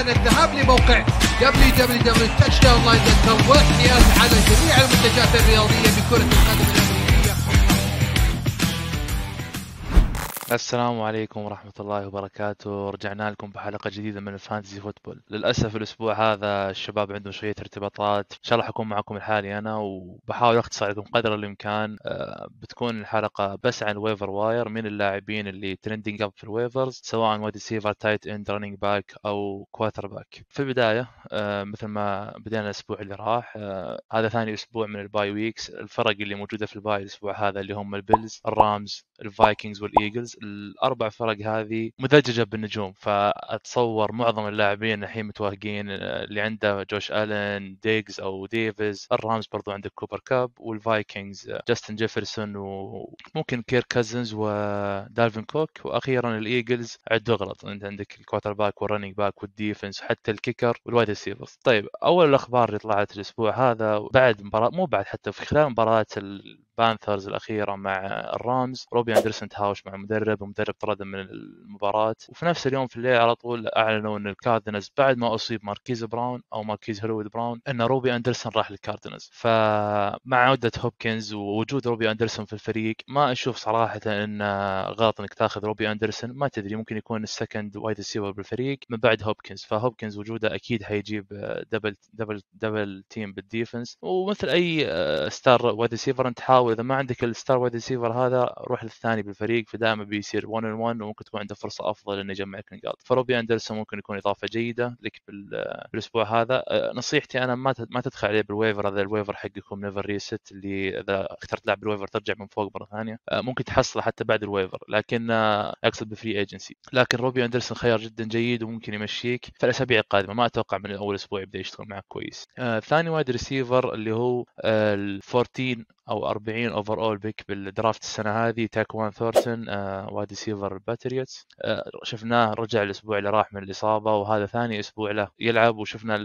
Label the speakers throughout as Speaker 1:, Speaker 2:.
Speaker 1: الآن الذهاب لموقع www.touchdownline.com والاحتياز على جميع المنتجات الرياضية بكرة القدم. الأمريكية
Speaker 2: السلام عليكم ورحمة الله وبركاته. رجعنا لكم بحلقة جديدة من ال fantasy football. للأسف الأسبوع هذا الشباب عندهم شوية ارتباطات. إن شاء الله حكون معكم لحالي أنا وبحاول أختصر عليكم قدر الإمكان. آه، بتكون الحلقة بس عن ال waiver wire من اللاعبين اللي trending up في ال waivers سواء wide receiver tight end running back أو quarterback في البداية آه، مثل ما بدينا الأسبوع اللي راح آه، هذا ثاني أسبوع من ال bye weeks الفرق اللي موجودة في ال bye الأسبوع هذا اللي هم البيلز الرامز الفايكنجز والايجلز الأربع فرق هذه مدججة بالنجوم فأتصور معظم اللاعبين الحين متوهقين اللي عنده Josh Allen Diggs أو Davis ال Rams برضو عندك Cooper Kupp وال Vikings Justin Jefferson وممكن Kirk Cousins و Dalvin Cook وأخيرا ال Eagles عد غلط أنت عندك ال quarterback وال running back وال defense وحتى ال kicker وال wide receivers طيب أول الأخبار اللي طلعت الأسبوع هذا بعد مباراه مو بعد حتى في خلال مباراة ال Panthers الأخيرة مع ال Rams Robbie Anderson تهاوش مع المدرب ومدرب طرده من المباراة. وفي نفس اليوم في الليل على طول أعلنوا إن ال Cardinals بعد ما أصيب Marquise Brown أو Marquise Hollywood Brown إن Robbie Anderson راح لل Cardinals فمع عوده Hopkins ووجود Robbie Anderson في الفريق ما أشوف صراحة إن غلط إنك تاخذ Robbie Anderson. ما تدري ممكن يكون ال second wide receiver بالفريق من بعد Hopkins. ف Hopkins وجوده أكيد حيجيب double double double team بال defense ومثل أي star wide receiver أنت حاول إذا ما عندك ال star wide receiver هذا روح للثاني بالفريق فدائما بيصير 1 on 1 وممكن تكون عنده فرصة أفضل إنه يجمع لك نقاط. ف Robbie Anderson ممكن يكون إضافة جيدة لك بالأسبوع هذا. نصيحتي أنا ما ما تدخل عليه بال waiver هذا ال waiver حقكم never reset اللي إذا اخترت لاعب بال waiver ترجع من فوق مرة ثانية. ممكن تحصله حتى بعد ال waiver لكن أقصد ب free agency لكن Robbie Anderson خيار جدا جيد وممكن يمشيك في الأسابيع القادمة. ما أتوقع من أول أسبوع يبدأ يشتغل معك كويس. ثاني wide receiver اللي هو ال 14 أو 40 overall pick بال draft السنة هذه Tyquan Thornton آه wide receiver ال Patriots آه شفناه رجع الأسبوع اللي راح من الإصابة وهذا ثاني أسبوع له يلعب وشفنا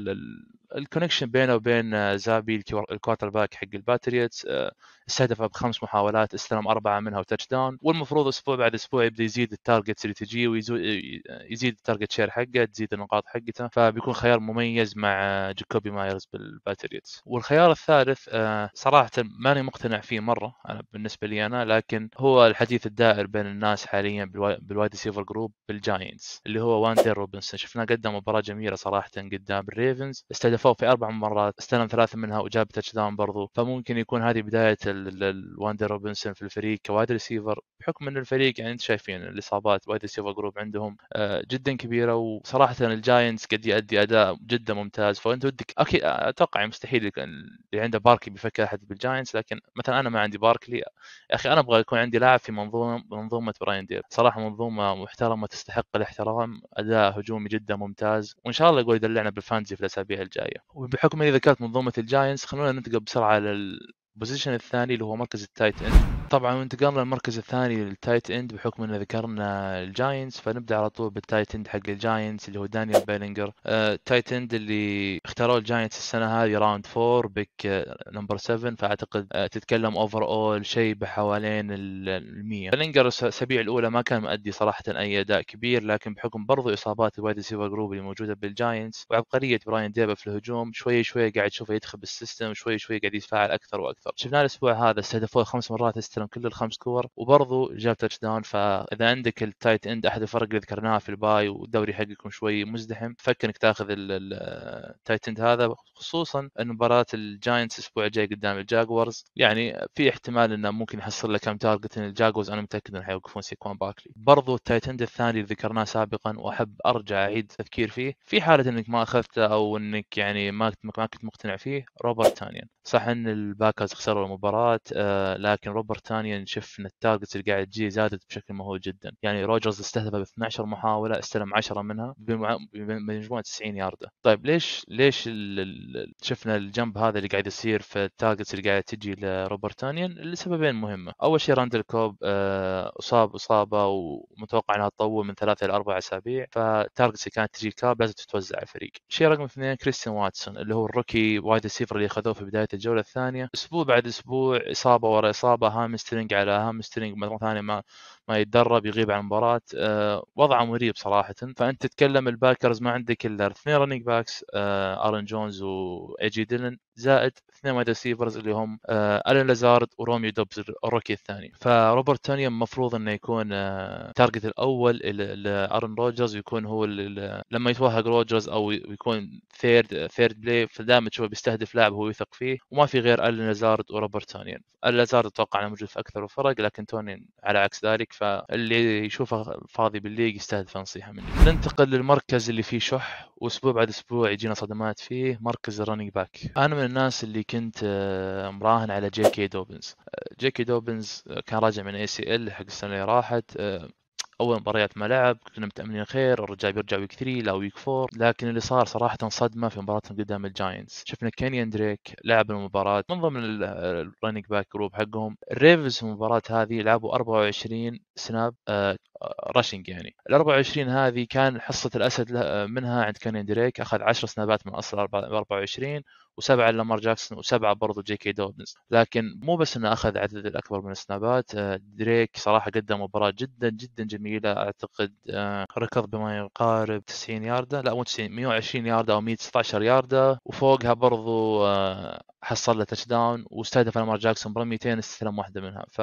Speaker 2: ال connection بينه وبين Zappe ال quarterback حق ال Patriots استهدف بخمس محاولات استلم أربعة منها و touchdown والمفروض أسبوع بعد أسبوع يبدأ يزيد ال targets اللي تجيه ويزيد ال target share حقه تزيد النقاط حقته. فبيكون خيار مميز مع Jakobi Meyers بال Patriots والخيار الثالث صراحة ماني مقتنع فيه مرة أنا بالنسبة لي أنا لكن هو الحديث الدائر بين الناس حاليا بال wide receiver group بال Giants اللي هو Wan'Dale Robinson. شفناه قدم مباراة جميلة صراحة قدام ال Ravens. استهدفوه في أربع مرات استلم ثلاثة منها وجاب touchdown برضو. فممكن يكون هذه بداية ال Wan'Dale Robinson في الفريق ك wide receiver. بحكم إن الفريق يعني انت شايفين الإصابات wide receiver group عندهم جدا كبيرة. وصراحة ال Giants قد يؤدي أداء جدا ممتاز. فأنت ودك أكيد أتوقع مستحيل اللي عنده Barkley بيفكر أحد بال Giants. لكن مثلا أنا ما عندي Barkley. يا أخي أنا أبغى يكون عندي لاعب في منظومه منظومة Brian Daboll. صراحة منظومة محترمة تستحق الاحترام. أداء هجومي جدا ممتاز. وإن شاء الله يقول يدلعنا بال fantasy في الأسابيع الجاية. وبحكم اني ذكرت منظومة ال Giants خلونا ننتقل بسرعة لل position الثاني اللي هو مركز ال tight end طبعا انتقلنا للمركز الثاني لل tight end بحكم إن ذكرنا ال Giants فنبدأ على طول بال tight end حق ال Giants اللي هو دانيال بيلينجر. آه ال tight end اللي اختاروه ال Giants السنة هذه round 4 pick آه number 7 فأعتقد آه تتكلم overall شيء بحوالين ال 100 بيلينجر الأسابيع الأولى ما كان مؤدي صراحة أي أداء كبير لكن بحكم برضو إصابات ال wide receiver group اللي موجودة بال Giants وعبقرية براين ديبول في الهجوم شوي شوي قاعد تشوفه يدخل بال system شوي شوي قاعد يتفاعل أكثر وأكثر. شفناه الأسبوع هذا استهدفوه خمس مرات استلم كل الخمس كور وبرضه جاب touchdown فإذا عندك ال tight end أحد الفرق اللي ذكرناها في ال bye والدوري حقكم شوي مزدحم فكر إنك تاخذ ال tight end هذا خصوصا ان مباراه ال Giants الأسبوع الجاي قدام ال Jaguars يعني في احتمال إنه ممكن يحصل له كم target ان ال Jaguars أنا متأكد إنه حيوقفون سيكوان باكلي. برضو ال tight end الثاني اللي ذكرناه سابقا وأحب أرجع أعيد التفكير فيه في حالة إنك ما أخذته أو إنك يعني ما ما كنت مقتنع فيه روبرت تونيان. صح إن ال Packers خسروا المباراة آه لكن روبرت تونيان شفنا ال targets اللي قاعد تجي زادت بشكل مهول جدا. يعني روجرز استهدف ب 12 محاولة استلم 10 منها بمجموعة 90 يارده طيب ليش ليش شفنا ال jump هذا اللي قاعد يصير في ال targets اللي قاعد تجي لروبرت تونيان لسببين مهمة. أول شيء راندل كوب آه أصاب إصابة ومتوقع إنها تطول من ثلاثة إلى أربع أسابيع. فال targets اللي كانت تجي كوب لازم تتوزع على الفريق. شيء رقم اثنين كريستيان واتسون اللي هو ال rookie wide receiver اللي أخذوه في بداية الجولة الثانية. أسبوع بعد أسبوع إصابة ورا إصابة hamstring على hamstring مرة ثانية ما ما يتدرب يغيب عن المباراة آه، وضعه مريب صراحة. فأنت تتكلم ال Packers ما عندك إلا اثنين running backs ارن جونز واي جي ديلن زائد اثنين wide receivers اللي هم آه الين لازارد وروميو دوبز ال rookie الثاني. فروبرت تونيان المفروض إنه يكون آه target الأول لارن روجرز ويكون هو لما يتوهق روجرز أو يكون third third play فدائما تشوفه بيستهدف لاعب هو يثق فيه. وما في غير الين لازارد وروبرت تونيون الين لازارد أتوقع إنه موجود في أكثر الفرق لكن تونيون على عكس ذلك. فاللي يشوفه فاضي بال league يستهدف نصيحة مني. ننتقل للمركز اللي فيه شح. واسبوع بعد أسبوع يجينا صدمات فيه. مركز ال running back أنا من الناس اللي كنت آه، مراهن على جي كي دوبنز جي كي دوبنز كان راجع من ACL حق السنة اللي راحت. آه، أول مباريات ما لعب كنا متأملين خير الرجال بيرجع week 3 لا week 4 لكن اللي صار صراحة صدمة في مباراتهم قدام ال Giants. شفنا كينيان دريك لعب المباراة من ضمن ال running back group حقهم. ال Ravens في المباراة هذه لعبوا 24 snap rushing يعني. ال 24 هذه كان حصة الأسد منها عند كينيان دريك أخذ 10 snap ات من أصل 24 وسبعة لامار جاكسون وسبعة برضو جي كي دوبنز. لكن مو بس إنه أخذ عدد الأكبر من ال snap ات آه، دريك صراحة قدم مباراة جدا جدا جميلة. أعتقد آه، ركض بما يقارب 90 ياردة. لا مو 90 120 ياردة أو 119 ياردة. وفوقها برضو آه، حصل له touchdown واستهدف لامار جاكسون برميتين استلم واحدة منها. ف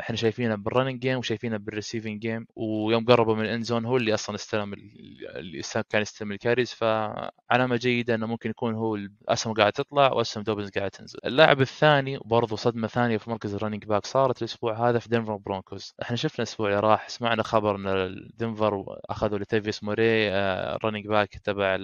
Speaker 2: إحنا شايفينه بال running game وشايفينه بال receiving game ويوم قربوا من ال end zone هو اللي أصلا استلم اللي كان يستلم ال carries فعلامة جيدة إنه ممكن يكون هو الأسهم قاعد تطلع وأسهم دوبنز قاعد تنزل. اللاعب الثاني وبرضه صدمة ثانية في مركز ال running back صارت الأسبوع هذا في Denver Broncos. إحنا شفنا الأسبوع اللي راح سمعنا خبر إن Denver أخذوا لتافيس موري ال running back تبع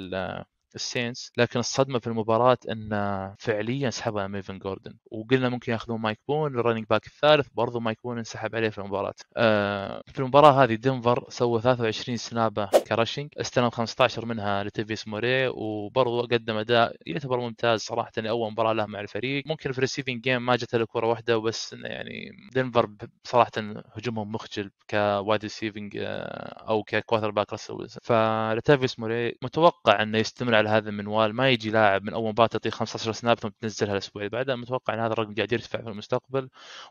Speaker 2: ال Saints لكن الصدمة في المباراة إن فعليا سحبها ملفن جوردن. وقلنا ممكن ياخذون مايك بون ال running back الثالث برضو مايك بون انسحب عليه في المباراة. آه، في المباراة هذه Denver سوى 23 snap ة ك rushing استلم 15 منها لتافيس موري وبرضو قدم أداء يعتبر ممتاز صراحة لأول مباراة له مع الفريق. ممكن في ال receiving game ما جت له كرة واحدة وبس يعني Denver صراحة هجومهم مخجل ك wide receiving آه، أو ك quarterback راسل فلتافيس موري متوقع إنه يستمر على هذا المنوال ما يجي لاعب من أول مباراة تعطيه 15 snap ثم تنزلها الأسبوع اللي بعده متوقع إن هذا الرقم قاعد يرتفع في المستقبل.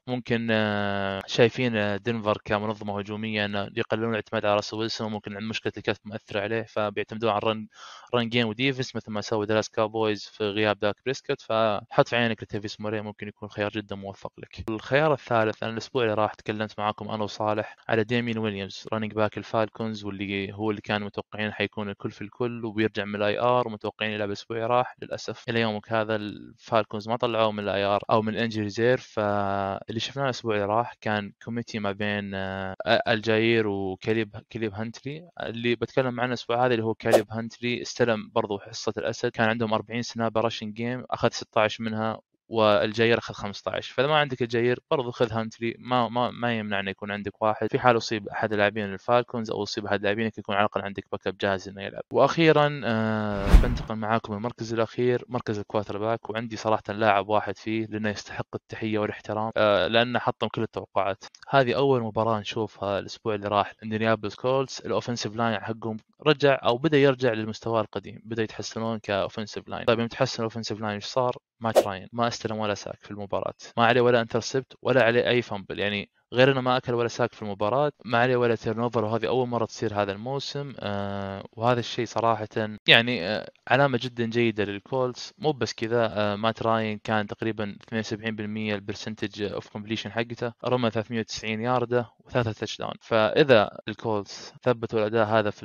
Speaker 2: ممكن آه، شايفين آه، Denver كمنظمة هجومية إنه يقللون الاعتماد على راسل ويلسون وممكن عند مشكلة الكتف مؤثره عليه فبيعتمدون على ال run run game و defense مثل ما سوى Dallas Cowboys في غياب داك بريسكت فحط في عينك لتافيس موري ممكن يكون خيار جدا موفق لك. الخيار الثالث أنا الأسبوع اللي راح تكلمت معاكم أنا وصالح على ديمين ويليامز running back ال Falcons واللي هو اللي كان متوقعين حيكون الكل في الكل وبيرجع من ال IR ومتوقعين يلعب الأسبوع راح للأسف إلى يومك هذا ال Falcons ما طلعوه من ال IR أو من ال injury reserve فاللي شفناه الأسبوع اللي راح كان committee ما بين آه، الجاير وكيلب كيلب هانتلي. اللي بتكلم عنه الأسبوع هذا اللي هو كيلب هانتلي استلم برضو حصة الأسد. كان عندهم 40 snap ة rushing game أخذ 16 منها والجاير أخذ 15 فإذا ما عندك الجاير برضو خذ هانتلي ما ما ما يمنع إنه يكون عندك واحد. في حال اصيب أحد اللاعبين ال Falcons أو اصيب أحد لاعبينك يكون على الأقل عندك backup جاهز إنه يلعب. وأخيرا آه بنتقل معاكم المركز الأخير مركز ال quarterback. وعندي صراحة لاعب واحد فيه لأنه يستحق التحية والاحترام آه لأنه حطم كل التوقعات. هذه أول مباراة نشوفها الأسبوع اللي راح انديانابلس كولز ال offensive line حقهم رجع أو بدأ يرجع للمستوى القديم. بدا يتحسنون ك offensive line طيب يوم تحسن ال offensive line إيش صار؟ مات راين ما استلم ولا sack في المباراة. ما عليه ولا intercept ولا عليه أي fumble يعني غير إنه ما أكل ولا sack في المباراة ما عليه ولا turnover وهذه أول مرة تصير هذا الموسم آه وهذا الشيء صراحة يعني آه علامة جدا جيدة للكولز مو بس كذا آه مات راين كان تقريبا 72% ال percentage of completion حقته. رمى 390 يارده وثلاثة touchdown فإذا الكولز ثبتوا الأداء هذا في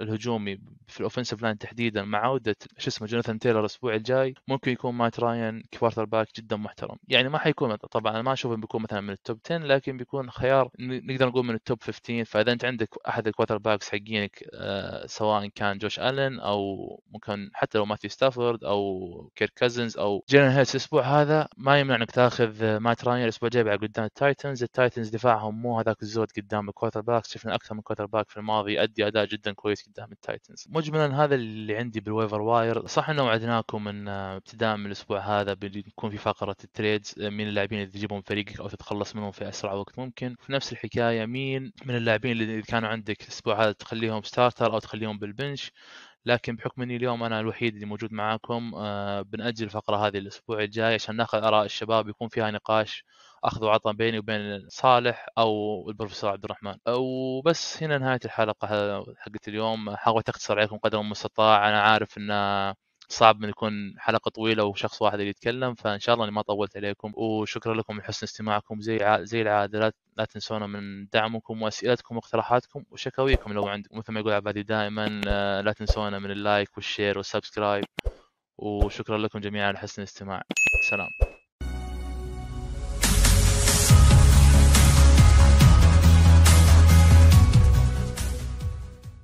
Speaker 2: الهجومي في ال offensive line تحديدا مع عودة شو اسمه جوناثان تايلر الأسبوع الجاي ممكن يكون مات راين quarterback جدا محترم. يعني ما حيكون طبعا أنا ما أشوف انه بيكون مثلا من ال top 10 لكن بيكون خيار نقدر نقول من ال top 15 فإذا أنت عندك أحد ال quarterbacks حقينك آه، سواء كان جوش الن أو ممكن حتى لو ماثيو ستافورد أو كيرك كازنز أو جيلن هيرتس الأسبوع هذا ما يمنع انك تاخذ مات راين الأسبوع الجاي بعد قدام التايتنز التايتنز دفاعهم مو هذاك الزود قدام ال quarterbacks شفنا أكثر من quarterback في الماضي يؤدي أداء جدا كويس قدام التايتنز مجملا هذا اللي عندي بال waiver wire صح إنه وعدناكم من آه، ابتداء من الأسبوع هذا بيكون في فقرة ال trades آه، من اللاعبين اللي تجيبهم فريقك أو تتخلص منهم في أسرع وقت ممكن. في نفس الحكاية مين من اللاعبين اللي كانوا عندك الأسبوع هذا تخليهم starter أو تخليهم بال bench لكن بحكم إني اليوم أنا الوحيد اللي موجود معاكم آه بنأجل الفقرة هذه الأسبوع الجاي عشان ناخذ آراء الشباب يكون فيها نقاش أخذ وعطاء بيني وبين صالح أو البروفيسور عبد الرحمن. وبس هنا نهاية الحلقة حقت اليوم. حاولت أختصر عليكم قدر المستطاع. أنا عارف إن صعب من يكون حلقة طويلة وشخص واحد اللي يتكلم فإن شاء الله إني ما طولت عليكم. وشكرا لكم لحسن استماعكم. زي. زي العادة لا, تنسونا من دعمكم وأسئلتكم واقتراحاتكم وشكاويكم لو عندكم مثل ما يقول عبادي دائما. لا تنسونا من ال like وال share وال subscribe. وشكرا لكم جميعا على حسن الاستماع. سلام.